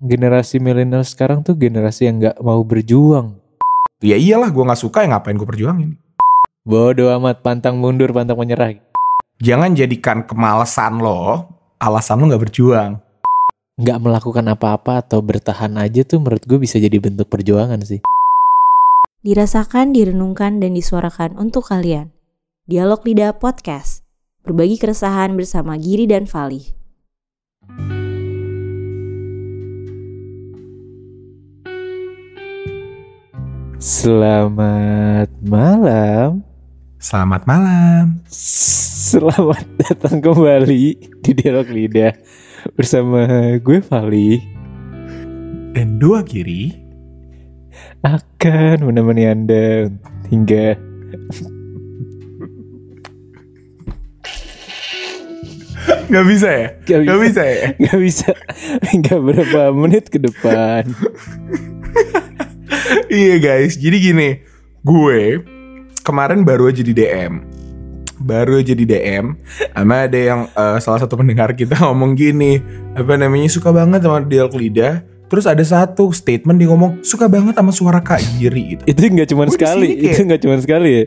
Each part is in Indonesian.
generasi milenial sekarang tuh generasi yang nggak mau berjuang. Ya iyalah gue nggak suka ya ngapain gue perjuangin. Bodoh amat, pantang mundur, pantang menyerah. Jangan jadikan kemalasan lo alasan lo nggak berjuang. Nggak melakukan apa-apa atau bertahan aja tuh menurut gue bisa jadi bentuk perjuangan sih. Dirasakan, direnungkan, dan disuarakan untuk kalian. Dialog Lidah Podcast. Berbagi keresahan bersama Giri dan Fali. Selamat malam. Selamat malam. Selamat datang kembali di Dialog Lidah bersama gue Vali Dan dua kiri. akan menemani Anda hingga Gak bisa ya? Gak Gak bisa. bisa ya? nggak bisa hingga berapa menit ke depan. iya guys, jadi gini, gue kemarin baru aja di DM, baru aja di DM, sama ada yang eh, salah satu pendengar kita ngomong gini, apa namanya suka banget sama dialog lidah, terus ada satu statement dia ngomong suka banget sama suara Kak Giri gitu. Itu nggak cuma Gue sekali, kayak- itu nggak cuma sekali ya.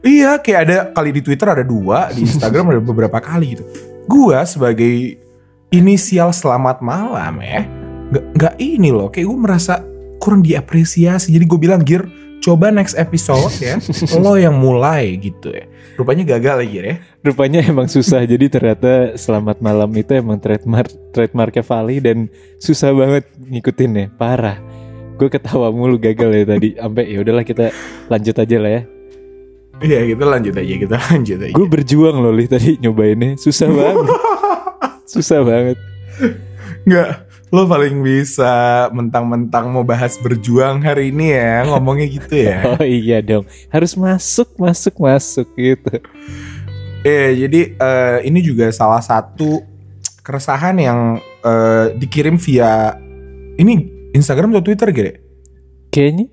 Iya, kayak ada kali di Twitter ada dua, di Instagram ada beberapa kali gitu. Gua sebagai inisial selamat malam ya, nggak nggak ini loh, kayak gue merasa kurang diapresiasi. Jadi gue bilang Gir, coba next episode ya, lo yang mulai gitu ya. Rupanya gagal lagi ya. Rupanya emang susah jadi ternyata selamat malam itu emang trademark trademarknya Vali dan susah banget ngikutin ya parah. Gue ketawa mulu gagal ya tadi sampai ya udahlah kita lanjut aja lah ya. Iya, kita lanjut aja, kita lanjut aja. Gue berjuang loh li tadi nyobainnya susah banget, susah banget. Nggak, lo paling bisa mentang-mentang mau bahas berjuang hari ini ya, ngomongnya gitu ya. Oh iya dong harus masuk masuk masuk gitu. Eh jadi eh, ini juga salah satu keresahan yang eh, dikirim via ini Instagram atau Twitter gitu? Kayaknya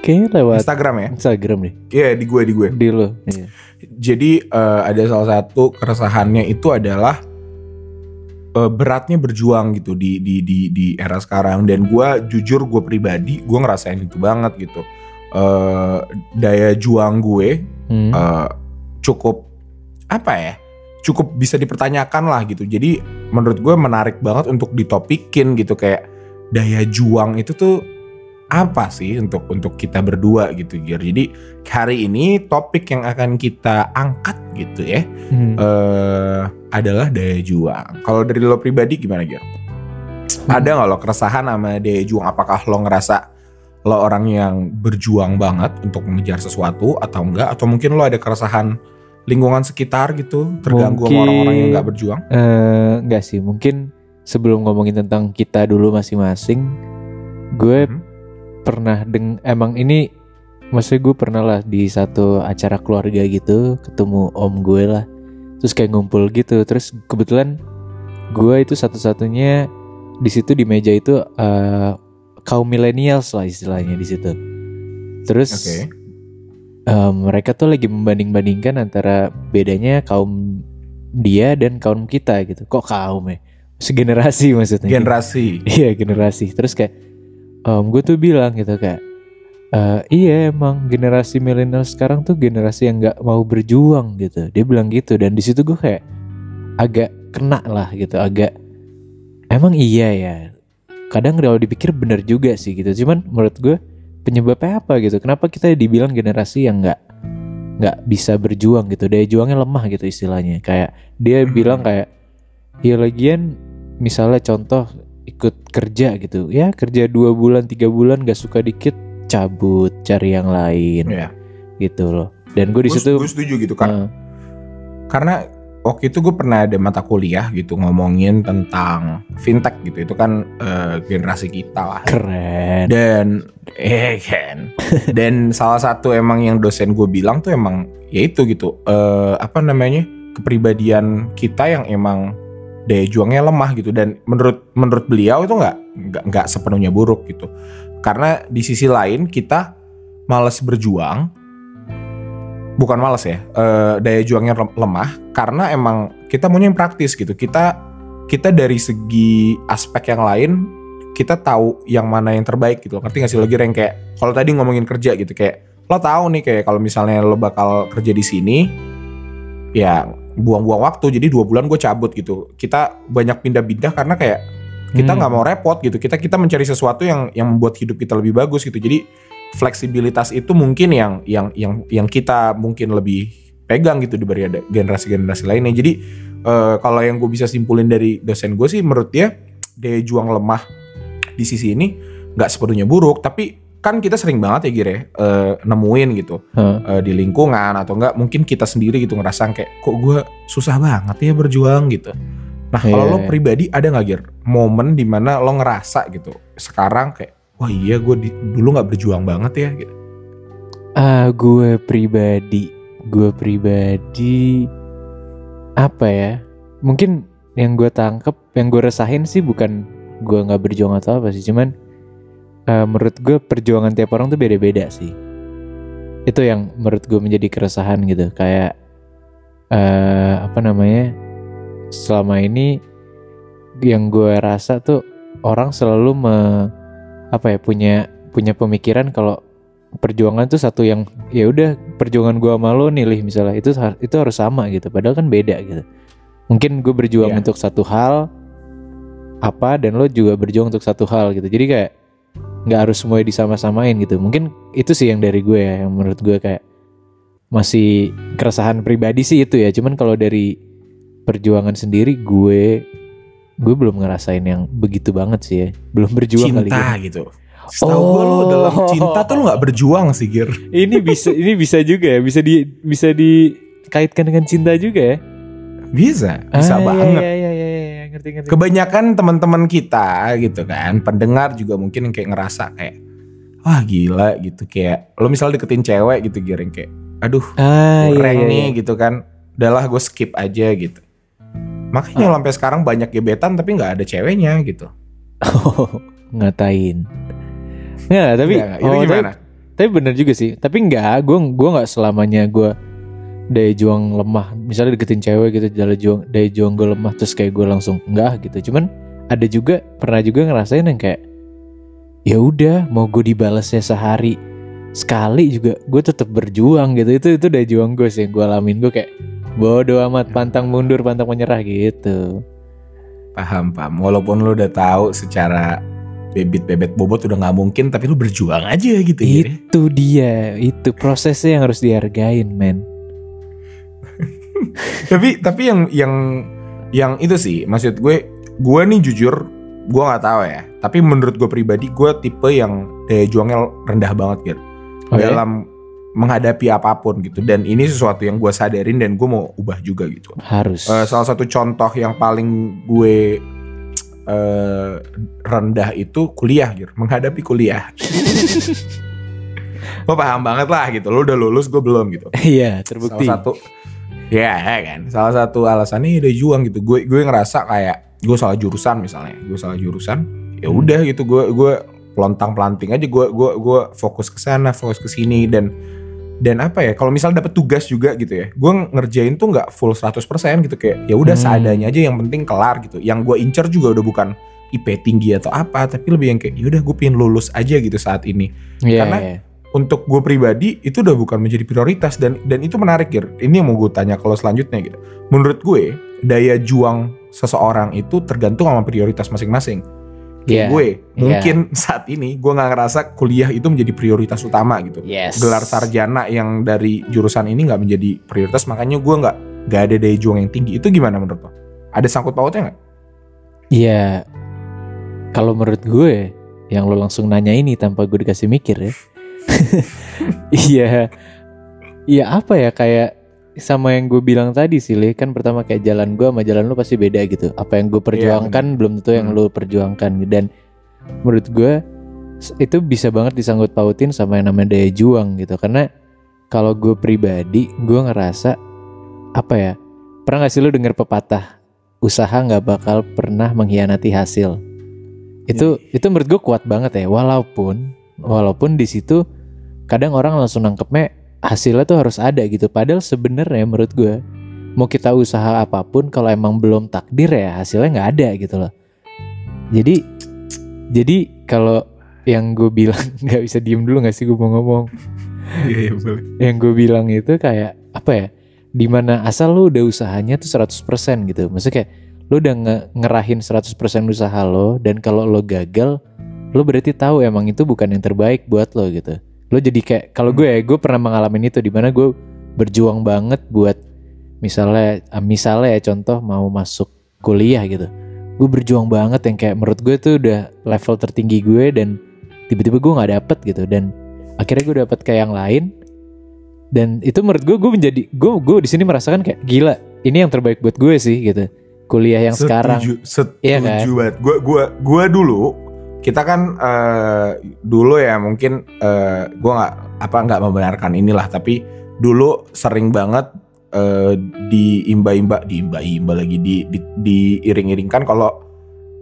kayaknya lewat Instagram ya? Instagram deh Iya di gue di gue. di lo. Iya. Jadi eh, ada salah satu keresahannya itu adalah eh, beratnya berjuang gitu di di di di era sekarang dan gue jujur gue pribadi gue ngerasain itu banget gitu. Eh, daya juang gue Hmm. eh, cukup apa ya cukup bisa dipertanyakan lah gitu jadi menurut gue menarik banget untuk ditopikin gitu kayak daya juang itu tuh apa sih untuk untuk kita berdua gitu Gir? Jadi hari ini topik yang akan kita angkat gitu ya Hmm. eh adalah daya juang. Kalau dari lo pribadi gimana Gir? Ada nggak lo keresahan sama daya juang? Apakah lo ngerasa lo orang yang berjuang banget untuk mengejar sesuatu atau enggak? Atau mungkin lo ada keresahan lingkungan sekitar gitu terganggu sama orang-orang yang nggak berjuang? Eh, enggak sih, mungkin sebelum ngomongin tentang kita dulu masing-masing, gue Mhm. Pernah deng emang ini maksudnya gue pernah lah di satu acara keluarga gitu ketemu om gue lah. Terus kayak ngumpul gitu terus kebetulan gue itu satu-satunya di situ di meja itu eh, kaum millennials lah istilahnya di situ. Terus Oke. em, mereka tuh lagi membanding-bandingkan antara bedanya kaum dia dan kaum kita gitu. Kok kaum ya? Segenerasi maksudnya. Generasi. Iya generasi. Terus kayak em, gue tuh bilang gitu kayak "Eh, iya emang generasi milenial sekarang tuh generasi yang nggak mau berjuang gitu. Dia bilang gitu dan di situ gue kayak agak kena lah gitu. Agak emang iya ya. Kadang kalau dipikir bener juga sih gitu. Cuman menurut gue penyebabnya apa gitu? Kenapa kita dibilang generasi yang nggak nggak bisa berjuang gitu? Daya juangnya lemah gitu istilahnya. Kayak dia bilang kayak ya lagian misalnya contoh ikut kerja gitu. Ya kerja dua bulan tiga bulan gak suka dikit cabut cari yang lain. Ya gitu loh. Dan gue di gue situ setuju gitu kan eh, karena waktu itu gue pernah ada mata kuliah gitu ngomongin tentang fintech gitu. Itu kan eh, generasi kita lah. keren. Dan eh kan. Dan salah satu emang yang dosen gue bilang tuh emang ya itu gitu. Eh apa namanya kepribadian kita yang emang daya juangnya lemah gitu. Dan menurut menurut beliau itu nggak nggak nggak sepenuhnya buruk gitu. Karena di sisi lain kita males berjuang. Bukan males ya eh, daya juangnya lem- lemah. Karena emang kita maunya yang praktis gitu. Kita kita dari segi aspek yang lain kita tahu yang mana yang terbaik gitu. Ngerti gak sih? Lagi yang kayak kalau tadi ngomongin kerja gitu kayak lo tahu nih kayak kalau misalnya lo bakal kerja di sini ya buang-buang waktu jadi dua bulan gue cabut gitu. Kita banyak pindah-pindah karena kayak kita Hmm. nggak mau repot gitu. Kita kita mencari sesuatu yang yang membuat hidup kita lebih bagus gitu. Jadi fleksibilitas itu mungkin yang yang yang yang kita mungkin lebih pegang gitu dibanding ada generasi-generasi lainnya. Jadi eh, kalau yang gue bisa simpulin dari dosen gue sih menurut dia daya juang lemah di sisi ini nggak sepenuhnya buruk tapi kan kita sering banget ya Gire eh, nemuin gitu Hah. eh, di lingkungan atau enggak mungkin kita sendiri gitu ngerasa kayak kok gue susah banget ya berjuang gitu. Nah kalau Iya, lo iya. pribadi ada nggak Gir momen di mana lo ngerasa gitu sekarang kayak wah iya gue dulu nggak berjuang banget ya gitu. Ah, gue pribadi, gue pribadi apa ya? Mungkin yang gue tangkep, yang gue resahin sih bukan gue nggak berjuang atau apa sih, cuman eh, menurut gue perjuangan tiap orang tuh beda-beda sih. Itu yang menurut gue menjadi keresahan gitu, kayak eh apa namanya? Selama ini yang gue rasa tuh orang selalu me, apa ya punya punya pemikiran kalau perjuangan tuh satu yang ya udah perjuangan gua sama lo nih Lih, misalnya itu itu harus sama gitu padahal kan beda gitu mungkin gue berjuang Iya. untuk satu hal apa dan lo juga berjuang untuk satu hal gitu jadi kayak nggak harus semuanya disama-samain gitu mungkin itu sih yang dari gue ya yang menurut gue kayak masih keresahan pribadi sih itu ya cuman kalau dari perjuangan sendiri gue gue belum ngerasain yang begitu banget sih ya belum berjuang kali cinta ya gitu. Setahu gue lo dalam Oh. cinta tuh lo nggak berjuang sih Gir. ini bisa ini bisa juga ya bisa di bisa dikaitkan dengan cinta juga ya Bisa, bisa Ah, banget. iya, iya, iya, iya, ngerti ngerti Kebanyakan teman-teman kita gitu kan, pendengar juga mungkin yang kayak ngerasa kayak wah gila gitu. Kayak lo misalnya deketin cewek gitu Gir yang kayak aduh ah iya, kurang iya, nih iya. gitu kan. Udahlah gue skip aja gitu. Makanya sampai sekarang banyak gebetan tapi nggak ada ceweknya gitu. Oh, ngatain. Nggak tapi Nggak, nggak. itu oh, gimana? tapi, tapi bener juga sih. Tapi nggak gue gue nggak selamanya gue daya juang lemah. Misalnya deketin cewek gitu daya juang daya juang gue lemah terus kayak gue langsung enggak gitu. Cuman ada juga pernah juga ngerasain yang kayak ya udah mau gue dibalasnya sehari sekali juga gue tetap berjuang gitu. Itu itu daya juang gue sih yang gue alamin. Gue kayak bodoh amat pantang mundur pantang menyerah gitu. Paham paham. Walaupun lo udah tahu secara bebet bebet bobot udah nggak mungkin tapi lu berjuang aja gitu ya. Itu dia itu prosesnya yang harus dihargain men tapi tapi yang yang yang itu sih maksud gue gue nih jujur gue nggak tahu ya. Tapi menurut gue pribadi gue tipe yang daya juangnya rendah banget gitu Oh ya? dalam menghadapi apa pun gitu. Dan ini sesuatu yang gue sadarin dan gue mau ubah juga gitu. Harus. Eh, salah satu contoh yang paling gue eh, rendah itu kuliah gitu menghadapi kuliah. Lo paham banget lah gitu. Lo udah lulus gue belum gitu. Iya terbukti. Salah satu ya kan? Salah satu alasannya udah juang gitu. Gue gue ngerasa kayak gue salah jurusan misalnya. Gue salah jurusan ya Hmm. udah gitu. Gue gue pelontang pelanting aja. Gue gue gue fokus ke sana fokus ke sini. Dan dan apa ya? Kalau misal dapet tugas juga gitu ya gue ngerjain tuh nggak full 100% gitu. Kayak ya udah Hmm. seadanya aja. Yang penting kelar gitu. Yang gue incer juga udah bukan IP tinggi atau apa tapi lebih yang kayak ya udah gue pengen lulus aja gitu saat ini. Iya, karena iya. Untuk gue pribadi itu udah bukan menjadi prioritas dan dan itu menarik Gir. Ini yang mau gue tanya kalau selanjutnya gitu. Menurut gue daya juang seseorang itu tergantung sama prioritas masing-masing. Kayak Iya, gue mungkin saat ini gue nggak ngerasa kuliah itu menjadi prioritas utama gitu. yes Gelar sarjana yang dari jurusan ini nggak menjadi prioritas makanya gue nggak nggak ada daya juang yang tinggi. Itu gimana menurut lo? Ada sangkut pautnya nggak? Iya kalau menurut gue yang lo langsung nanya ini tanpa gue dikasih mikir ya iya. Iya apa ya kayak sama yang gue bilang tadi sih Le kan pertama kayak jalan gue sama jalan lo pasti beda gitu. Apa yang gue perjuangkan belum tentu yang Hmm. lo perjuangkan. Dan menurut gue itu bisa banget disangkut pautin sama yang namanya daya juang gitu. Karena kalau gue pribadi gue ngerasa apa ya pernah gak sih lo denger pepatah usaha nggak bakal pernah mengkhianati hasil? Itu itu menurut gue kuat banget ya. Walaupun walaupun di situ kadang orang langsung nangkepnya hasilnya tuh harus ada gitu padahal sebenarnya menurut gue mau kita usaha apa pun kalau emang belum takdir ya hasilnya nggak ada gitu loh jadi Jadi kalau yang gue bilang nggak bisa diem dulu nggak sih gue mau ngomong. Iya, iya boleh. Yang gue bilang itu kayak apa ya? Di mana asal lu udah usahanya tuh 100% gitu. Maksudnya kayak lu udah nge- ngerahin 100% usaha lo dan kalau lo gagal, lo berarti tahu emang itu bukan yang terbaik buat lo gitu. Lo jadi kayak kalau gue ya, gue pernah mengalami itu di mana gue berjuang banget buat misalnya ah, misalnya ya contoh mau masuk kuliah gitu gue berjuang banget yang kayak menurut gue tuh udah level tertinggi gue dan tiba-tiba gue nggak dapet gitu dan akhirnya gue dapet kayak yang lain dan itu menurut gue gue menjadi gue gue di sini merasakan kayak gila ini yang terbaik buat gue sih gitu kuliah yang sekarang Setuju, setuju Iya kan? banget. Gua gua gua dulu kita kan eh, dulu ya mungkin eh, gua nggak apa nggak membenarkan inilah tapi dulu sering banget eh, diimba-imba diimba-imba lagi di, di diiring-iringkan kalau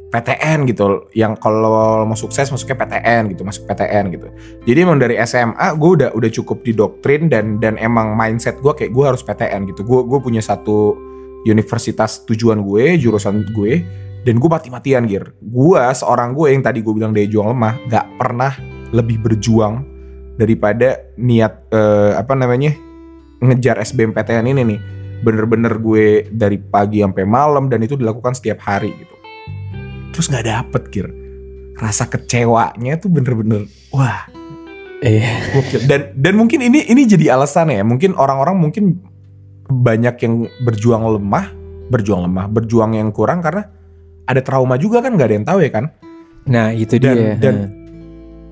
PTN gitu yang kalau mau sukses masuknya PTN gitu masuk PTN gitu. Jadi emang dari SMA gue udah udah cukup didoktrin dan dan emang mindset gue kayak gue harus PTN gitu. Gue gue punya satu universitas tujuan gue jurusan gue dan gue mati-matian gir. Gue seorang gue yang tadi gue bilang dari juang lemah gak pernah lebih berjuang daripada niat eh, apa namanya ngejar SBMPTN ini nih. Bener-bener gue dari pagi sampai malam dan itu dilakukan setiap hari gitu. Terus nggak dapet gir. Rasa kecewanya tuh bener-bener wah. Iya. Gokil. dan dan mungkin ini ini jadi alasan ya. Mungkin orang-orang mungkin banyak yang berjuang lemah berjuang lemah berjuang yang kurang karena ada trauma juga kan nggak ada yang tahu ya kan? Nah itu dan dia. dan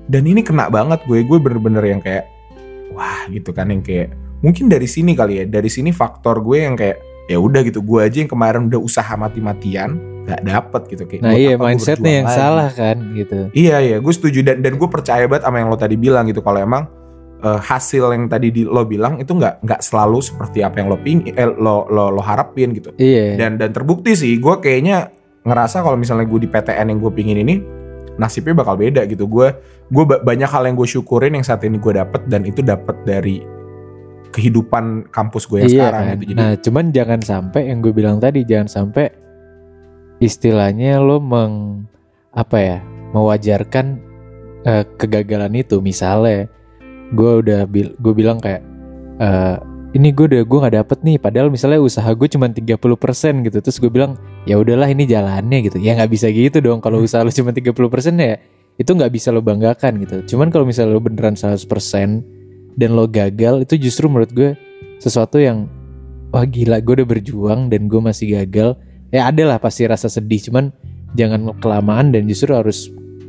dan ini kena banget gue gue bener-bener yang kayak wah gitu kan yang kayak mungkin dari sini kali ya dari sini faktor gue yang kayak ya udah gitu. Gue aja yang kemarin udah usaha mati-matian nggak dapet gitu kayak nah iya mindsetnya yang lagi? salah kan gitu. Iya iya, gue setuju. Dan dan gue percaya banget sama yang lo tadi bilang gitu. Kalau emang eh, hasil yang tadi di, lo bilang itu nggak nggak selalu seperti apa yang lo ping eh, lo lo lo harapin gitu. iya. Dan dan terbukti sih, gue kayaknya ngerasa kalau misalnya gue di PTN yang gue pingin ini nasibnya bakal beda gitu. Gue gue ba- banyak hal yang gue syukurin yang saat ini gue dapet dan itu dapet dari kehidupan kampus gue yang iya sekarang kan. gitu. Jadi Nah, cuman jangan sampai yang gue bilang tadi jangan sampai istilahnya lo meng apa ya mewajarkan eh, kegagalan itu. Misalnya gue udah bil gue bilang kayak eh, ini gue udah gue nggak dapet nih padahal misalnya usaha gue cuma 30% gitu terus gue bilang ya udahlah ini jalannya gitu. Ya nggak bisa gitu dong. Kalau usaha lo cuma 30% ya itu nggak bisa lo banggakan gitu. Cuman kalau misalnya lo beneran 100% dan lo gagal itu justru menurut gue sesuatu yang wah gila gue udah berjuang dan gue masih gagal. Ya ada lah pasti rasa sedih cuman jangan kelamaan dan justru harus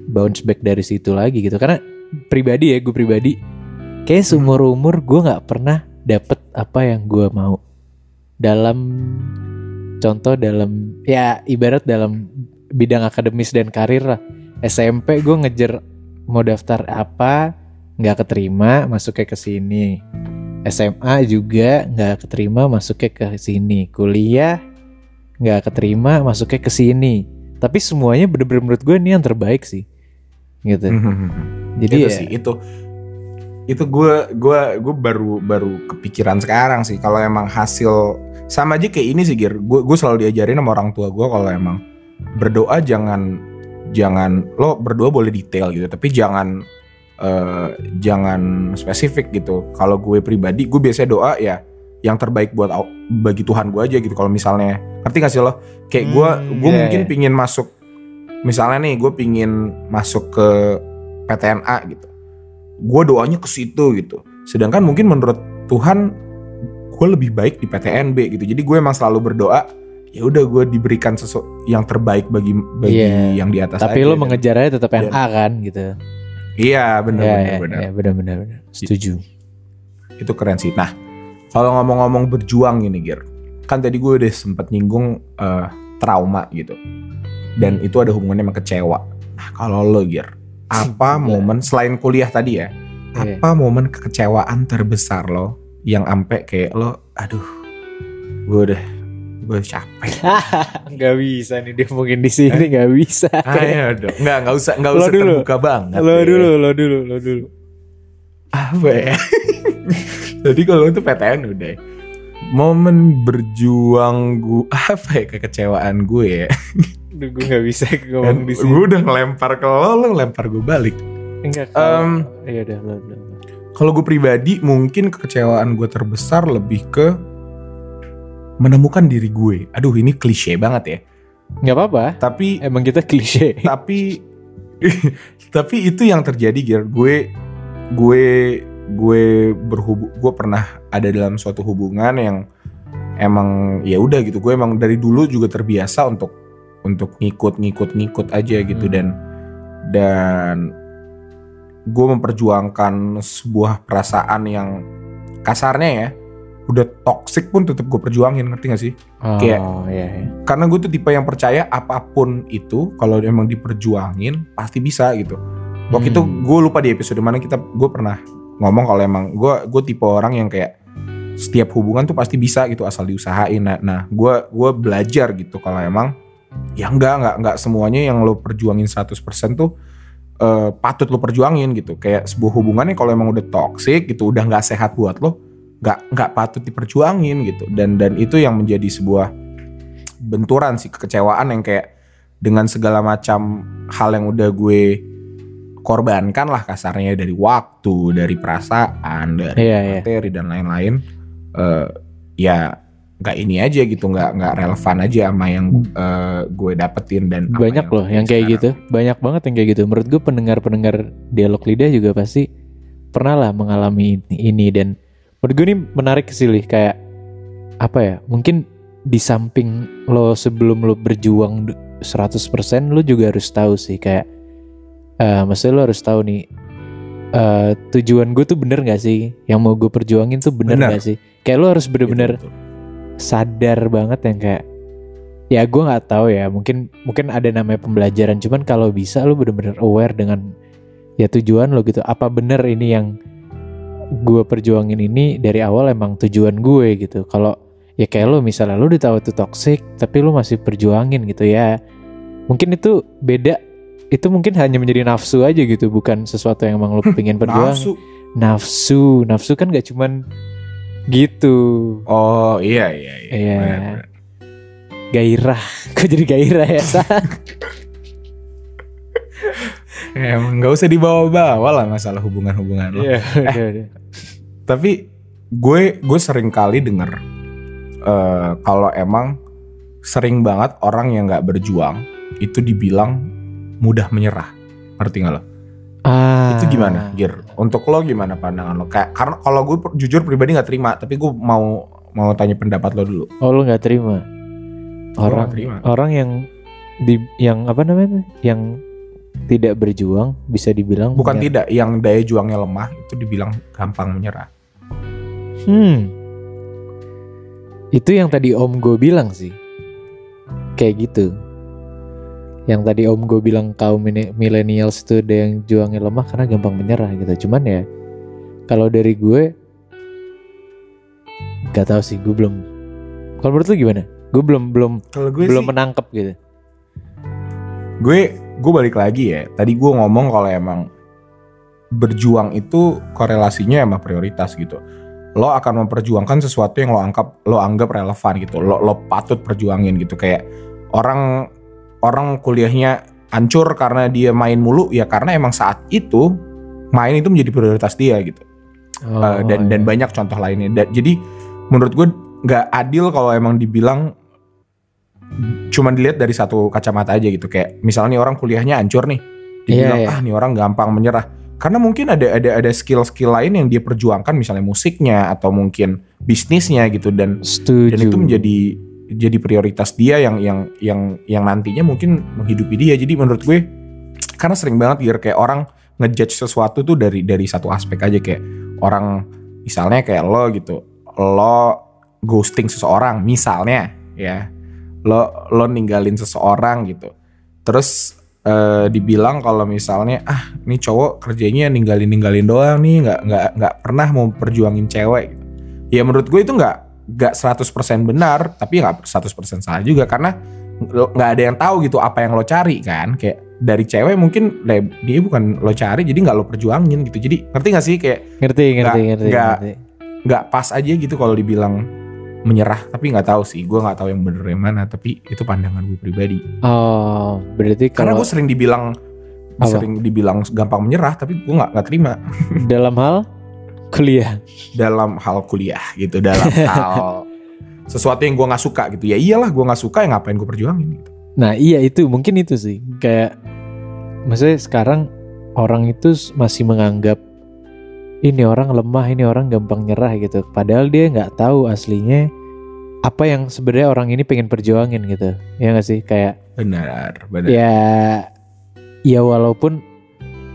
bounce back dari situ lagi gitu. Karena pribadi ya gue pribadi kayak seumur umur gue nggak pernah dapet apa yang gue mau. Dalam contoh dalam ya ibarat dalam bidang akademis dan karir lah. SMP gue ngejar mau daftar apa nggak keterima masuknya ke sini. SMA juga nggak keterima masuknya ke sini. Kuliah nggak keterima masuknya ke sini. Tapi semuanya bener-bener menurut gue ini yang terbaik sih. Gitu. Jadi itu ya sih itu itu gue gua gue baru baru kepikiran sekarang sih. Kalau emang hasil sama aja kayak ini sih Gir. Gue gue selalu diajarin sama orang tua gue kalau emang berdoa jangan jangan lo berdoa boleh detail gitu tapi jangan eh, jangan spesifik gitu. Kalau gue pribadi gue biasanya doa ya yang terbaik buat bagi Tuhan gue aja gitu. Kalau misalnya ngerti gak sih lo? Kayak gue Hmm, gue iya, mungkin iya. pingin masuk misalnya nih gue pingin masuk ke PTNA gitu gue doanya ke situ gitu. Sedangkan mungkin menurut Tuhan gue lebih baik di PTNB gitu. Jadi gue emang selalu berdoa ya udah gue diberikan sesuatu yang terbaik bagi bagi Iya. yang di atas tapi aja. lo Dan- mengejarnya tetap dan- NA kan gitu. Iya benar ya, benar ya, benar ya, benar benar benar. setuju. Itu keren sih. Nah kalau ngomong-ngomong berjuang gini Gir kan tadi gue udah sempet nyinggung eh, trauma gitu. Dan itu ada hubungannya sama kecewa. Nah kalau lo Gir apa Gila. momen selain kuliah tadi ya? Iya. apa momen kekecewaan terbesar lo yang ampe kayak lo aduh gue udah gue capek. Nggak bisa nih dia mungkin di sini nggak bisa. Ayo dong nggak nggak usah nggak usah dulu. terbuka banget lo ya. dulu lo dulu lo dulu. Apa ya? Tadi kalau itu PTN udah. Momen berjuang gue apa ya kekecewaan gue ya Duh, gue gak bisa ngomong di sini. gue udah ngelempar ke lo lo ngelempar gue balik Enggak. Em, Iya udah lo lo. kalau gue pribadi mungkin kekecewaan gue terbesar lebih ke menemukan diri gue aduh ini klise banget ya Nggak apa-apa. tapi Emang kita klise. tapi tapi itu yang terjadi Gir gue gue gue berhubung gue pernah ada dalam suatu hubungan yang emang ya udah gitu gue emang dari dulu juga terbiasa untuk untuk ngikut ngikut ngikut aja gitu Hmm. dan dan gue memperjuangkan sebuah perasaan yang kasarnya ya udah toxic pun tetap gue perjuangin ngerti gak sih Oh Kayak- iya, iya. karena gue tuh tipe yang percaya apa pun itu kalau emang diperjuangin pasti bisa gitu. Waktu itu Hmm. gue lupa di episode mana kita gue pernah ngomong kalau emang gue gue tipe orang yang kayak setiap hubungan tuh pasti bisa gitu asal diusahain. Nah, nah gue gue belajar gitu kalau emang ya enggak enggak enggak semuanya yang lo perjuangin 100% tuh eh, patut lo perjuangin gitu. Kayak sebuah hubungannya kalau emang udah toxic gitu udah nggak sehat buat lo nggak nggak patut diperjuangin gitu. Dan dan itu yang menjadi sebuah benturan sih kekecewaan yang kayak dengan segala macam hal yang udah gue korbankan lah kasarnya dari waktu, dari perasaan, dari Iya, iya. materi dan lain-lain. eh, ya nggak ini aja gitu, nggak nggak relevan aja sama yang eh, gue dapetin dan Banyak loh yang kayak sekarang. gitu. Banyak banget yang kayak gitu. Menurut gue pendengar-pendengar dialog lidah juga pasti pernah lah mengalami ini, ini dan menurut gue ini menarik sih Lih. kayak apa ya? Mungkin di samping lo sebelum lo berjuang du- 100% lo juga harus tahu sih kayak eh maksudnya lo harus tahu nih eh tujuan gue tuh bener gak sih yang mau gue perjuangin tuh bener, Bener. gak sih kayak lo harus bener-bener betul. Sadar banget yang kayak ya gue nggak tahu ya mungkin mungkin ada namanya pembelajaran cuman kalau bisa lo bener-bener aware dengan ya tujuan lo gitu. Apa bener ini yang gue perjuangin ini dari awal emang tujuan gue gitu. Kalau ya kayak lo misalnya lo udah tahu itu toxic tapi lo masih perjuangin gitu ya. Mungkin itu beda itu mungkin hanya menjadi nafsu aja gitu bukan sesuatu yang emang lo pengen perjuangin. Nafsu. nafsu nafsu kan gak cuman gitu Oh iya iya iya. Iya. Benar, benar. gairah kok jadi gairah ya Emang nggak usah dibawa-bawa lah masalah hubungan-hubungan lo. Iya, udah, udah. Tapi gue gue sering kali denger eh, kalau emang sering banget orang yang nggak berjuang itu dibilang mudah menyerah. Ngerti nggak lo? Ah. Itu gimana, Gir? Untuk lo gimana pandangan lo? Kayak karena kalau gue jujur pribadi nggak terima, tapi gue mau mau tanya pendapat lo dulu. Oh lu nggak terima? Orang terima. orang yang di yang apa namanya? Yang tidak berjuang bisa dibilang Bukan punya- tidak, yang daya juangnya lemah itu dibilang gampang menyerah. Hmm. Itu yang tadi Om gue bilang sih. Kayak gitu. Yang tadi Om gue bilang kaum millennials itu ada yang juangnya lemah karena gampang menyerah gitu. Cuman ya kalau dari gue gak tahu sih, gue belum. Kalau menurut lu gimana? Gue belum belum gue belum sih, menangkap gitu. gue gue balik lagi ya. Tadi gue ngomong kalau emang berjuang itu korelasinya sama prioritas gitu. Lo akan memperjuangkan sesuatu yang lo anggap lo anggap relevan gitu. Lo lo patut perjuangin gitu kayak orang orang kuliahnya hancur karena dia main mulu ya karena emang saat itu main itu menjadi prioritas dia gitu. Oh, Uh, dan dan iya. banyak contoh lainnya. Da- jadi menurut gue nggak adil kalau emang dibilang cuman dilihat dari satu kacamata aja gitu kayak misalnya nih orang kuliahnya hancur nih dibilang Iya, iya. ah nih orang gampang menyerah karena mungkin ada ada ada skill-skill lain yang dia perjuangkan misalnya musiknya atau mungkin bisnisnya gitu dan setuju. dan itu menjadi jadi prioritas dia yang yang yang yang nantinya mungkin menghidupi dia. Jadi menurut gue karena sering banget biar kayak orang ngejudge sesuatu tuh dari dari satu aspek aja. Kayak orang misalnya kayak lo gitu lo ghosting seseorang misalnya ya lo lo ninggalin seseorang gitu. Terus eh, dibilang kalau misalnya ah ini cowok kerjanya ninggalin ninggalin doang nih nggak nggak nggak pernah mau perjuangin cewek. Ya menurut gue itu nggak nggak 100% benar tapi nggak 100% salah juga karena nggak ada yang tahu gitu apa yang lo cari kan? Kayak dari cewek mungkin dia bukan lo cari jadi nggak lo perjuangin gitu. Jadi ngerti gak sih? Kayak ngerti ngerti nggak- ngerti, nggak- ngerti. nggak pas aja gitu kalau dibilang menyerah tapi nggak tahu sih. Gue nggak tahu yang bener yang mana tapi itu pandangan gue pribadi. Oh, berarti karena kalau gue sering dibilang Apa? sering dibilang gampang menyerah tapi gue nggak nggak terima. Dalam hal kuliah. dalam hal kuliah gitu dalam hal sesuatu yang gue nggak suka gitu ya iyalah gue nggak suka ya ngapain gue perjuangin gitu Nah, iya itu mungkin itu sih. Kayak maksudnya sekarang orang itu masih menganggap ini orang lemah, ini orang gampang nyerah gitu. Padahal dia nggak tahu aslinya apa yang sebenarnya orang ini pengen perjuangin gitu. Ya nggak sih? Kayak benar benar ya ya walaupun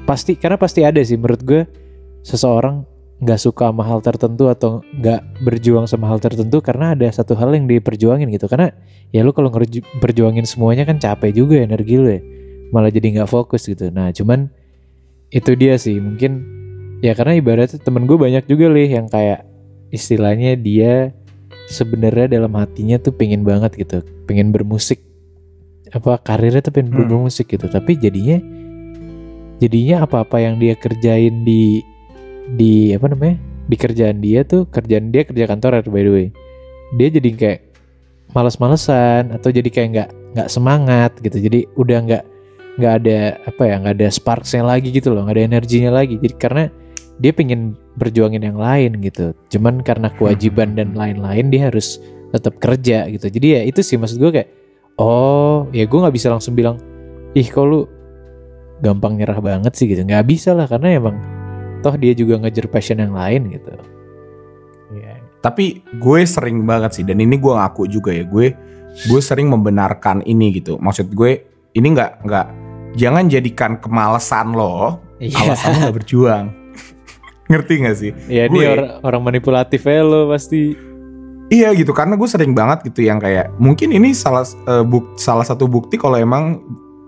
pasti karena pasti ada sih menurut gue seseorang nggak suka sama hal tertentu atau nggak berjuang sama hal tertentu karena ada satu hal yang diperjuangin gitu. Karena ya lu kalau berjuangin semuanya kan capek juga energi lu ya. Malah jadi nggak fokus gitu. Nah cuman itu dia sih. Mungkin ya karena ibaratnya temen gue banyak juga lih yang kayak istilahnya dia sebenarnya dalam hatinya tuh pengen banget gitu. Pengen bermusik. Apa karirnya tuh pengen Hmm. bermusik gitu. Tapi jadinya jadinya apa-apa yang dia kerjain di di apa namanya di kerjaan dia tuh kerjaan dia kerja kantoran by the way. Dia jadi kayak males-malesan atau jadi kayak nggak nggak semangat gitu. Jadi udah nggak nggak ada apa ya nggak ada sparksnya lagi gitu loh nggak ada energinya lagi. Jadi karena dia pengen berjuangin yang lain gitu. Cuman karena kewajiban dan lain-lain dia harus tetap kerja gitu. Jadi ya itu sih maksud gue kayak oh ya gue nggak bisa langsung bilang ih kok gampang nyerah banget sih gitu. Nggak bisa lah karena emang toh dia juga ngejar passion yang lain gitu. Ya tapi gue sering banget sih dan ini gue ngaku juga ya gue gue sering membenarkan ini gitu. Maksud gue ini nggak nggak jangan jadikan kemalasan lo Iya. alasan lo nggak berjuang. Ngerti gak sih? Ya ini Gue- orang, manipulatif ya lo pasti. Iya gitu karena gue sering banget gitu yang kayak mungkin ini salah eh, buk- salah satu bukti kalau emang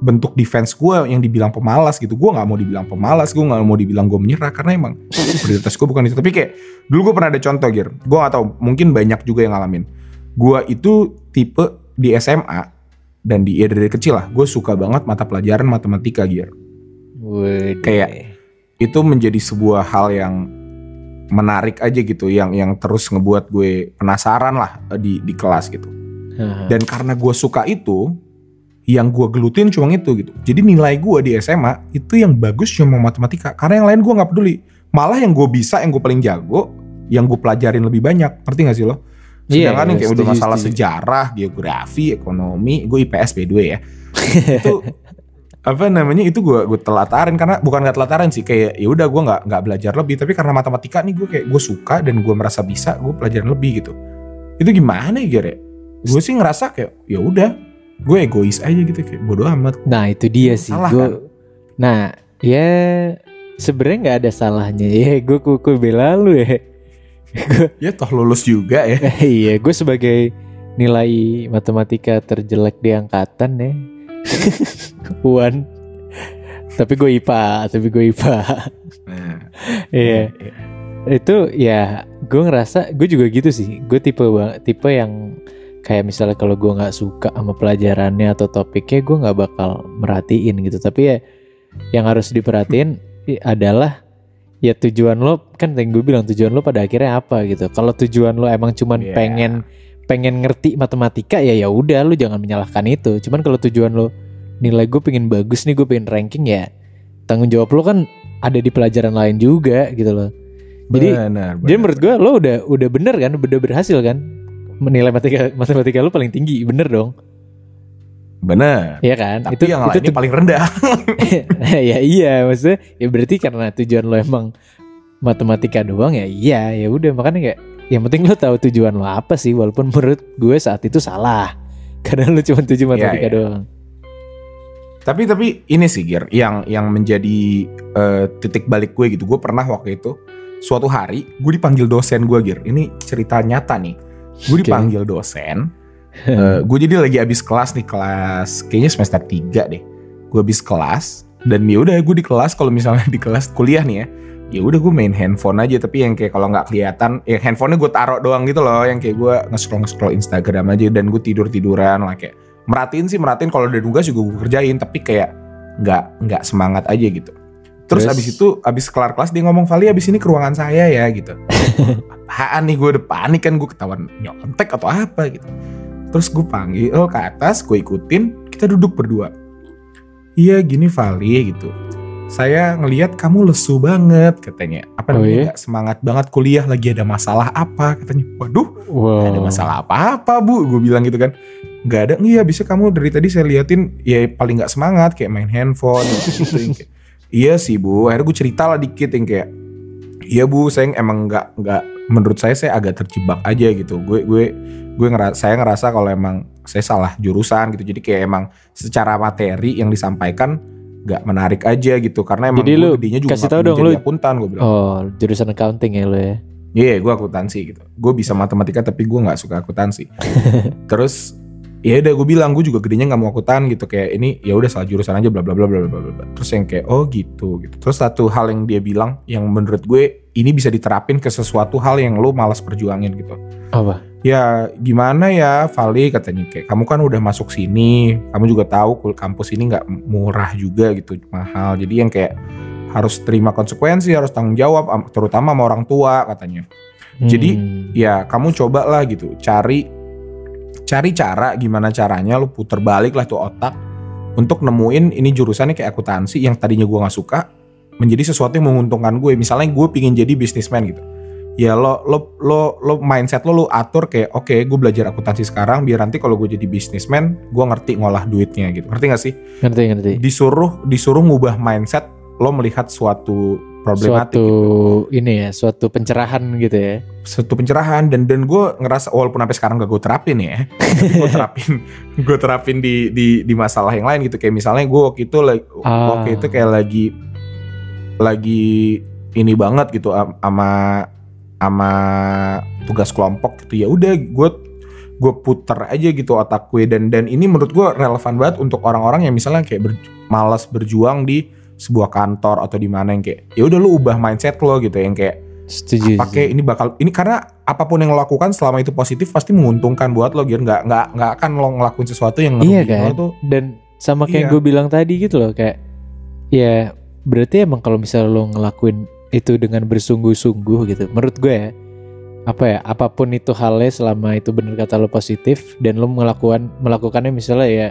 bentuk defense gue yang dibilang pemalas gitu. Gue nggak mau dibilang pemalas gue nggak mau dibilang gue menyerah karena emang prioritas gue bukan itu. Tapi kayak dulu gue pernah ada contoh gir. Gue nggak tahu mungkin banyak juga yang ngalamin. Gue itu tipe di SMA dan di ya dari kecil lah gue suka banget mata pelajaran matematika gir. Wede. Kayak- itu menjadi sebuah hal yang menarik aja gitu yang yang terus ngebuat gue penasaran lah eh, di di kelas gitu. Dan karena gue suka itu yang gue gelutin cuma itu gitu. Jadi nilai gue di SMA itu yang bagus cuma matematika. Karena yang lain gue nggak peduli. Malah yang gue bisa yang gue paling jago yang gue pelajarin lebih banyak. Ngerti gak sih lo? Iya, sedangkan yang kayak udah masalah setuju. sejarah geografi ekonomi gue IPS by the way ya. Itu apa namanya itu gue gue telatarin. Karena bukan nggak telatarin sih kayak ya udah gue nggak nggak belajar lebih. Tapi karena matematika nih gue kayak gue suka dan gue merasa bisa gue pelajarin lebih gitu. Itu gimana ya Gere? gue sih ngerasa kayak ya udah gue egois aja gitu kayak bodo amat Nah itu dia sih. Salah Gua- kan? Nah ya sebenarnya nggak ada salahnya ya. Gue kuku bela lu ya. ya toh lulus juga ya iya, gue sebagai nilai matematika terjelek di angkatan ya. Wan. Tapi gue IPA, tapi gue IPA. nah, Iya. Itu ya gue ngerasa gue juga gitu sih. Gue tipe tipe yang kayak misalnya kalau gue nggak suka sama pelajarannya atau topiknya gue nggak bakal merhatiin gitu. Tapi ya yang harus diperhatiin adalah ya tujuan lo kan yang gue bilang tujuan lo pada akhirnya apa gitu. Kalau tujuan lo emang cuman Iya. pengen pengen ngerti matematika ya ya udah lu jangan menyalahkan itu. Cuman kalau tujuan lo nilai gue pengen bagus nih gue pengen ranking ya tanggung jawab lo kan ada di pelajaran lain juga gitu loh. Jadi benar, jadi menurut gue lo udah udah bener kan, udah berhasil kan menilai matematika matematika lo paling tinggi, bener dong, benar Iya kan? tapi yang lainnya tuh- paling rendah ya iya maksudnya ya berarti karena tujuan lo emang matematika doang ya iya ya udah makanya kayak yang penting lo tahu tujuan lo apa sih walaupun menurut gue saat itu salah karena lo cuma tujuh matematika iya. doang. Tapi tapi ini sih Gir, yang yang menjadi eh, titik balik gue gitu. Gue pernah waktu itu suatu hari gue dipanggil dosen gue Gir. Ini cerita nyata nih. Gue dipanggil dosen. Eh, gue jadi lagi abis kelas nih kelas kayaknya semester 3 deh. Gue abis kelas dan ya udah gue di kelas kalau misalnya di kelas kuliah nih ya. Ya udah gue main handphone aja tapi yang kayak kalau nggak kelihatan ya handphonenya gue taruh doang gitu loh yang kayak gue nge-scroll nge-scroll Instagram aja dan gue tidur tiduran lah kayak merhatiin sih merhatiin kalau ada tugas juga gue kerjain tapi kayak nggak nggak semangat aja gitu Terus, Terus? abis itu abis kelar kelas dia ngomong Vali abis ini ke ruangan saya ya gitu. Apaan nih gue udah panik kan gue ketahuan nyontek atau apa gitu. Terus gue panggil ke atas, gue ikutin, kita duduk berdua. Iya gini Vali gitu. Saya ngelihat kamu lesu banget katanya. Apa Oh, namanya iya? nggak semangat banget kuliah lagi ada masalah apa katanya. Waduh Wow. Gak ada masalah apa-apa bu Gue bilang gitu kan Gak ada Iya bisa kamu dari tadi saya liatin Ya paling gak semangat Kayak main handphone gitu, yang kayak, Iya sih bu Akhirnya gue cerita lah dikit yang kayak Iya bu saya emang gak, nggak Menurut saya saya agak terjebak aja gitu Gue gue gue ngerasa saya ngerasa kalau emang saya salah jurusan gitu jadi kayak emang secara materi yang disampaikan gak menarik aja gitu karena emang Jadi lu gedenya juga kasih nggak tahu dong, jadi lu- akuntan gue bilang Oh, jurusan accounting ya lo ya. Iya, gue akuntansi gitu. Gue bisa matematika tapi gue nggak suka akuntansi. Terus ya udah gue bilang gue juga gedenya nggak mau akuntan gitu kayak ini ya udah salah jurusan aja bla bla bla bla bla bla. Terus yang kayak oh gitu gitu. Terus satu hal yang dia bilang yang menurut gue ini bisa diterapin ke sesuatu hal yang lo malas perjuangin gitu. Apa? Ya gimana ya Vali katanya kayak kamu kan udah masuk sini, kamu juga tahu kampus ini nggak murah juga gitu mahal. Jadi yang kayak harus terima konsekuensi, harus tanggung jawab, am- terutama sama orang tua katanya Jadi, Hmm. ya kamu coba lah gitu cari cari cara gimana caranya lu puter balik lah tuh otak untuk nemuin ini jurusannya kayak akuntansi yang tadinya gua nggak suka menjadi sesuatu yang menguntungkan gue. Misalnya gue pingin jadi bisnismen gitu. Ya lo lo lo lo mindset lo lo atur kayak oke gue belajar akuntansi sekarang biar nanti kalau gue jadi bisnismen gue ngerti ngolah duitnya gitu. Ngerti gak sih? Ngerti ngerti. disuruh disuruh ngubah mindset lo melihat suatu problematik Suatu gitu ini ya, suatu pencerahan gitu ya. satu pencerahan dan dan gue ngerasa walaupun sampai sekarang gak gue terapin ya gue terapin gue terapin di di di masalah yang lain gitu kayak misalnya gue waktu itu Ah. waktu itu kayak lagi lagi ini banget gitu am- sama sama tugas kelompok gitu ya udah gue gue puter aja gitu otak gue dan dan ini menurut gue relevan banget untuk orang-orang yang misalnya kayak ber- malas berjuang di sebuah kantor atau di mana yang kayak ya udah lu ubah mindset lo gitu yang kayak Setuju. pakai setuju. ini bakal ini karena apa pun yang lo lakukan selama itu positif pasti menguntungkan buat lo gitu nggak nggak nggak akan lo ngelakuin sesuatu yang Iya kan? lo tuh Dan sama kayak Iya. gue bilang tadi gitu loh kayak ya berarti emang kalau misalnya lo ngelakuin itu dengan bersungguh-sungguh gitu. Menurut gue ya apa ya apa pun itu halnya selama itu bener kata lo positif dan lo melakukan melakukannya misalnya ya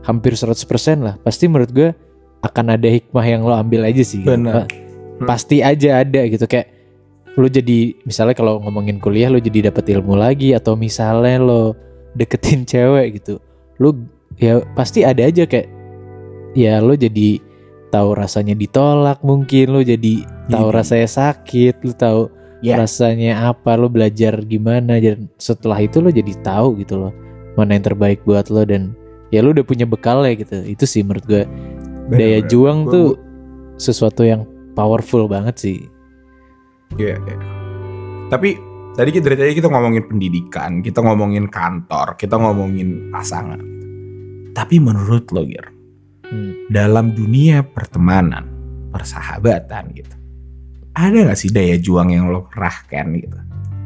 hampir 100% lah pasti menurut gue akan ada hikmah yang lo ambil aja sih gitu. Bener. Pa- pasti aja ada gitu kayak lo jadi misalnya kalau ngomongin kuliah lo jadi dapat ilmu lagi atau misalnya lo deketin cewek gitu lo ya pasti ada aja kayak ya lo jadi tahu rasanya ditolak mungkin lo jadi tahu Jadi- rasanya sakit lo tahu Ya. rasanya apa lo belajar gimana dan setelah itu lo jadi tahu gitu loh mana yang terbaik buat lo dan ya lo udah punya bekal ya gitu itu sih menurut gue daya Bener-bener. juang Gua- tuh sesuatu yang powerful banget sih Iya, iya. Tapi tadi kita dari tadi kita ngomongin pendidikan, kita ngomongin kantor, kita ngomongin pasangan. gitu. Tapi menurut lo, Gir, Hmm. dalam dunia pertemanan, persahabatan gitu, ada nggak sih daya juang yang lo kerahkan gitu?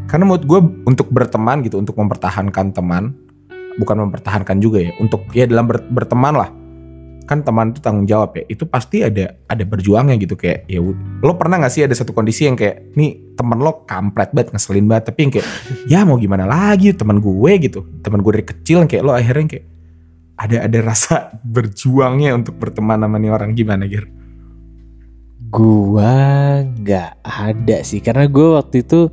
Karena menurut gue untuk berteman gitu, untuk mempertahankan teman, bukan mempertahankan juga ya, untuk ya dalam ber- berteman lah, kan teman itu tanggung jawab ya itu pasti ada ada berjuangnya gitu kayak ya lo pernah gak sih ada satu kondisi yang kayak nih temen lo kampret banget ngeselin banget tapi yang kayak ya mau gimana lagi teman gue gitu teman gue dari kecil yang kayak lo akhirnya yang kayak ada ada rasa berjuangnya untuk berteman sama nih orang gimana Gir? Gua nggak ada sih karena gue waktu itu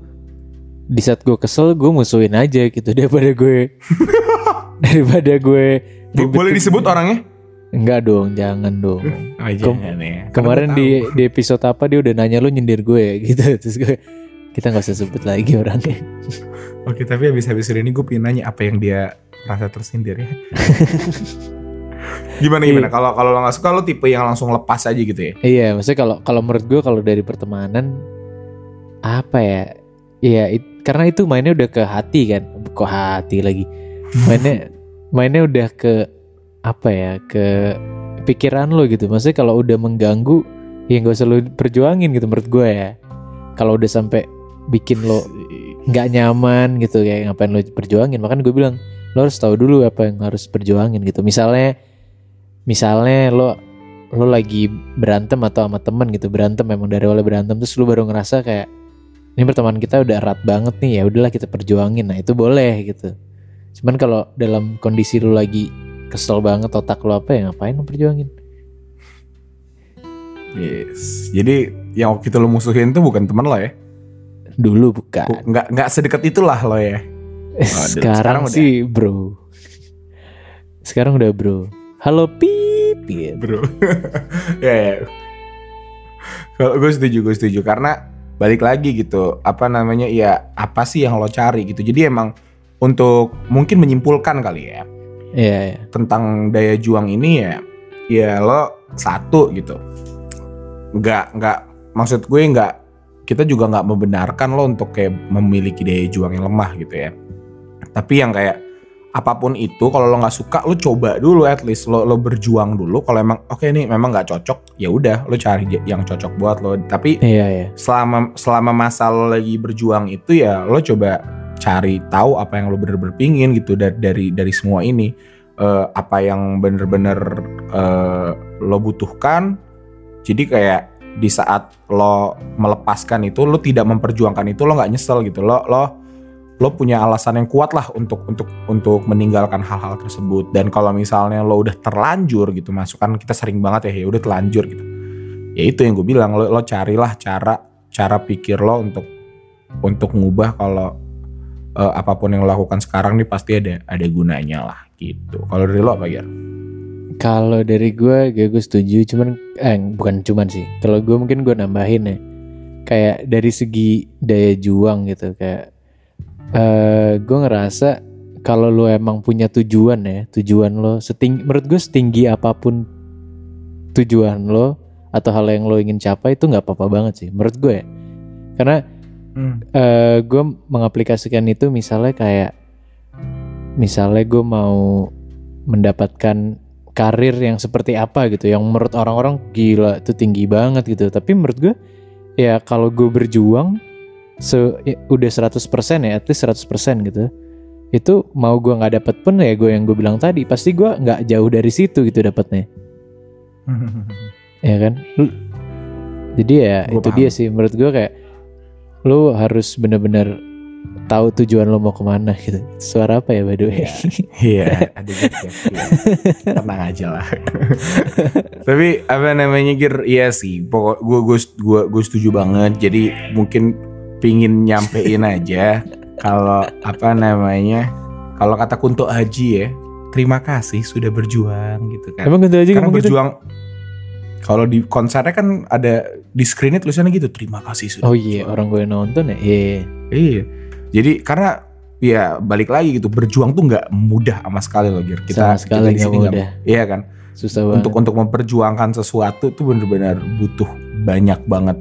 di saat gue kesel gue musuhin aja gitu daripada gue daripada gue Boleh disebut orangnya? Enggak dong jangan dong Oh, jangan ya. Karena kemarin di di episode apa dia udah nanya lu nyindir gue ya gitu terus gue kita nggak usah sebut lagi orangnya Oke tapi habis-habis ini gue pengen nanya apa yang dia rasa tersindir ya. gimana gimana? Iya. Kalau kalau lo nggak suka lo tipe yang langsung lepas aja gitu ya? iya maksudnya kalau kalau menurut gue kalau dari pertemanan apa ya Iya, it- karena itu mainnya udah ke hati kan, kok hati lagi. Mainnya mainnya udah ke apa ya, ke pikiran lo gitu. Maksudnya kalau udah mengganggu, ya nggak usah lo perjuangin gitu menurut gue ya. Kalau udah sampai bikin lo nggak nyaman gitu, kayak ngapain lo perjuangin? Makanya gue bilang lo harus tahu dulu apa yang harus perjuangin gitu. Misalnya, misalnya lo lo lagi berantem atau sama temen gitu berantem memang dari awal berantem terus lo baru ngerasa kayak ini pertemanan kita udah erat banget nih ya udahlah kita perjuangin nah itu boleh gitu cuman kalau dalam kondisi lo lagi kesel banget otak lo apa ya ngapain lo perjuangin Yes. Jadi yang waktu itu lo musuhin tuh bukan teman lo ya? dulu bukan Bu- Nggak nggak sedekat itulah lo ya. Waduh, sekarang, sekarang udah. sih bro sekarang udah bro halo pip gitu. Bro. ya ya. Kalau gue setuju, gue setuju karena balik lagi gitu. Apa namanya? Ya apa sih yang lo cari gitu. Jadi emang untuk mungkin menyimpulkan kali ya Iya, iya. tentang daya juang ini ya ya lo satu gitu. Nggak nggak maksud gue nggak kita juga nggak membenarkan lo untuk kayak memiliki daya juang yang lemah gitu ya. Tapi yang kayak apa pun itu kalau lo nggak suka lo coba dulu at least. Lo lo berjuang dulu. Kalau emang oke nih memang nggak cocok ya udah lo cari yang cocok buat lo. Tapi Iya, iya. selama selama masa lo lagi berjuang itu ya lo coba cari tahu apa yang lo bener-bener pingin gitu dari dari semua ini. Eh, apa yang bener-bener eh, lo butuhkan. Jadi kayak di saat lo melepaskan itu lo tidak memperjuangkan itu lo nggak nyesel gitu. Lo lo lo punya alasan yang kuat lah untuk untuk untuk meninggalkan hal-hal tersebut. Dan kalau misalnya lo udah terlanjur gitu masukan kita sering banget ya ya udah terlanjur gitu. Ya itu yang gue bilang lo, lo carilah cara cara pikir lo untuk untuk ngubah kalau eh, apa pun yang lo lakukan sekarang nih pasti ada ada gunanya lah gitu kalau dari lo apa ya Kalau dari gue, gue, gue setuju. Cuman, eh, bukan cuman sih. Kalau gue mungkin gue nambahin ya. Kayak dari segi daya juang gitu. Kayak, eh gue ngerasa kalau lo emang punya tujuan ya, tujuan lo setinggi, menurut gue setinggi apa pun tujuan lo atau hal yang lo ingin capai itu nggak apa-apa banget sih, menurut gue ya. Karena eh gue mengaplikasikan itu misalnya kayak misalnya gue mau mendapatkan karir yang seperti apa gitu yang menurut orang-orang gila itu tinggi banget gitu. Tapi menurut gue ya kalau gue berjuang se ya, udah 100% ya at least 100% gitu itu mau gue nggak dapet pun ya gue yang gue bilang tadi pasti gue nggak jauh dari situ gitu dapetnya. Ya kan? Jadi ya Gua itu paham. dia sih menurut gue kayak lu harus bener-bener tahu tujuan lo mau ke mana gitu suara apa ya by the way Iya, ada gitu ya. Iya. Tenang aja lah. Tapi apa namanya Gir? Iya sih. Pokok gue gue gue gue setuju banget. Jadi mungkin pingin nyampein aja kalau apa namanya kalau kata Kunto Haji ya terima kasih sudah berjuang gitu kan. emang gitu aja Karena gitu berjuang kalau di konsernya kan ada di screennya tulisannya gitu terima kasih sudah oh iya berjuang." orang gue nonton ya iya Iya. Jadi karena ya balik lagi gitu berjuang tuh nggak mudah sama sekali loh Gir. Sama sekali di sini nggak- mudah. Iya kan. susah banget Untuk untuk memperjuangkan sesuatu tuh bener-bener butuh banyak banget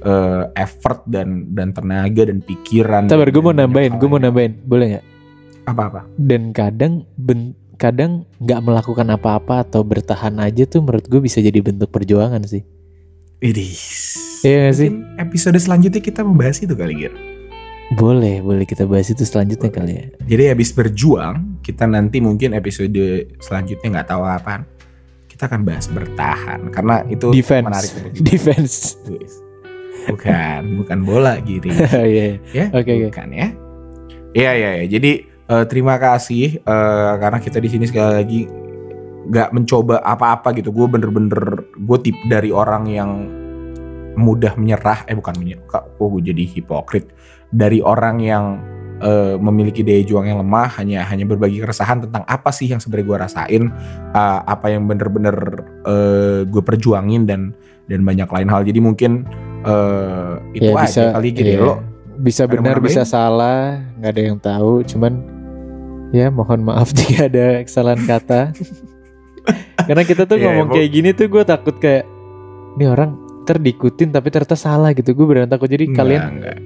eh, effort dan dan tenaga dan pikiran. Sabar, gue mau nambahin, gue mau nambahin, boleh nggak? Apa-apa? Dan kadang ben, kadang nggak melakukan apa-apa atau bertahan aja tuh menurut gue bisa jadi bentuk perjuangan sih. Idis. Iya nggak sih? Mungkin episode selanjutnya kita membahas itu kali Gir. Boleh, boleh kita bahas itu selanjutnya kali ya. Jadi habis berjuang, kita nanti mungkin episode selanjutnya nggak tahu apaan. Kita akan bahas bertahan karena itu Defense, menarik defense. Bukan, bukan bola Giri. Oh iya, ya, Oke, oke. bukan ya. Iya, iya, iya. Jadi eh, terima kasih eh, karena kita di sini sekali lagi nggak mencoba apa-apa gitu. Gue bener-bener gue tip dari orang yang mudah menyerah. Eh bukan menyerah. Kok gue jadi hipokrit. Dari orang yang eh, memiliki daya juang yang lemah hanya hanya berbagi keresahan tentang apa sih yang sebenarnya gue rasain, eh, apa yang bener-bener eh, gue perjuangin dan dan banyak lain hal. Jadi mungkin eh, itu Ya, aja bisa, kali gini iya. lo bisa benar bisa salah, nggak ada yang tahu. Cuman ya mohon maaf jika ada kesalahan kata. Karena kita tuh Iya, ngomong kayak gini tuh gue takut kayak ini orang terdikutin tapi ternyata salah gitu. Gue beneran takut. Jadi Enggak, kalian enggak.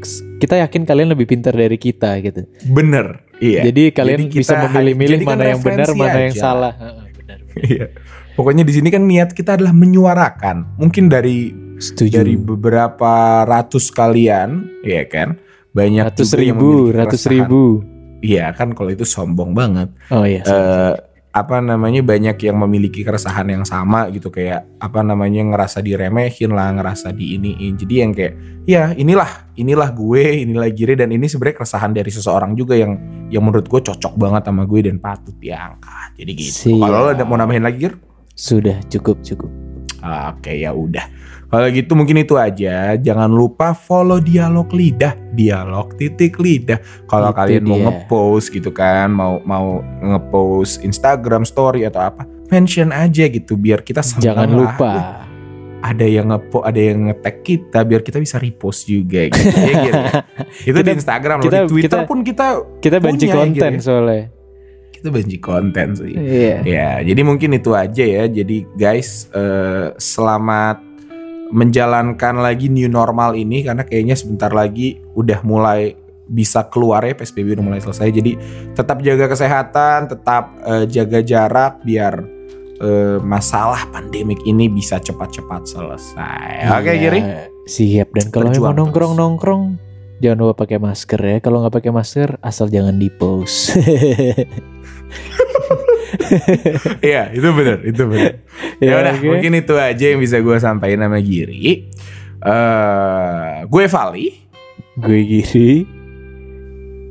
kita yakin kalian lebih pintar dari kita gitu. Bener, iya. Jadi kalian Jadi bisa memilih-milih jadikan mana yang benar, mana yang salah. Benar. Iya. Pokoknya di sini kan niat kita adalah menyuarakan. Mungkin dari Setuju. dari beberapa ratus kalian, ya kan, banyak ratus ribu, ratus ribu. Iya kan, kalau itu sombong banget. Oh iya. Eh apa namanya banyak yang memiliki keresahan yang sama gitu kayak apa namanya ngerasa diremehin lah ngerasa diiniin jadi yang kayak ya inilah inilah gue inilah Giri dan ini sebenarnya keresahan dari seseorang juga yang yang menurut gue cocok banget sama gue dan patut diangkat jadi gitu kalau lo mau nambahin lagi Gir Sudah cukup cukup. Oke ya udah. Kalau gitu mungkin itu aja. Jangan lupa follow dialog lidah, dialog titik lidah. Kalau kalian mau dia. ngepost gitu kan, mau mau ngepost Instagram story atau apa, mention aja gitu biar kita senang Jangan lah. lupa. Ada yang ngepo, ada yang nge-tag kita biar kita bisa repost juga gitu. ya, ya? Itu di Kita- Instagram loh, kita- di Twitter kita- pun kita Kita benci Punya, konten gitu soalnya. kita benci konten sih. Iya. Ya, jadi mungkin itu aja ya. Jadi guys, eh, selamat menjalankan lagi new normal ini karena kayaknya sebentar lagi udah mulai bisa keluar ya PSBB udah mulai selesai. Jadi tetap jaga kesehatan, tetap eh, jaga jarak biar eh, masalah pandemik ini bisa cepat-cepat selesai. Oke, Iya, Giri. Siap dan kalau mau nongkrong nongkrong jangan lupa pakai masker ya. Kalau nggak pakai masker asal jangan di post. Iya, itu benar, itu benar. ya udah, oke. mungkin itu aja yang bisa gue sampaikan sama Giri. eh gue Vali. Gue Giri.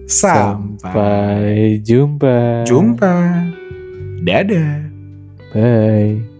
Sampai Sampai jumpa. jumpa. Dadah. Bye.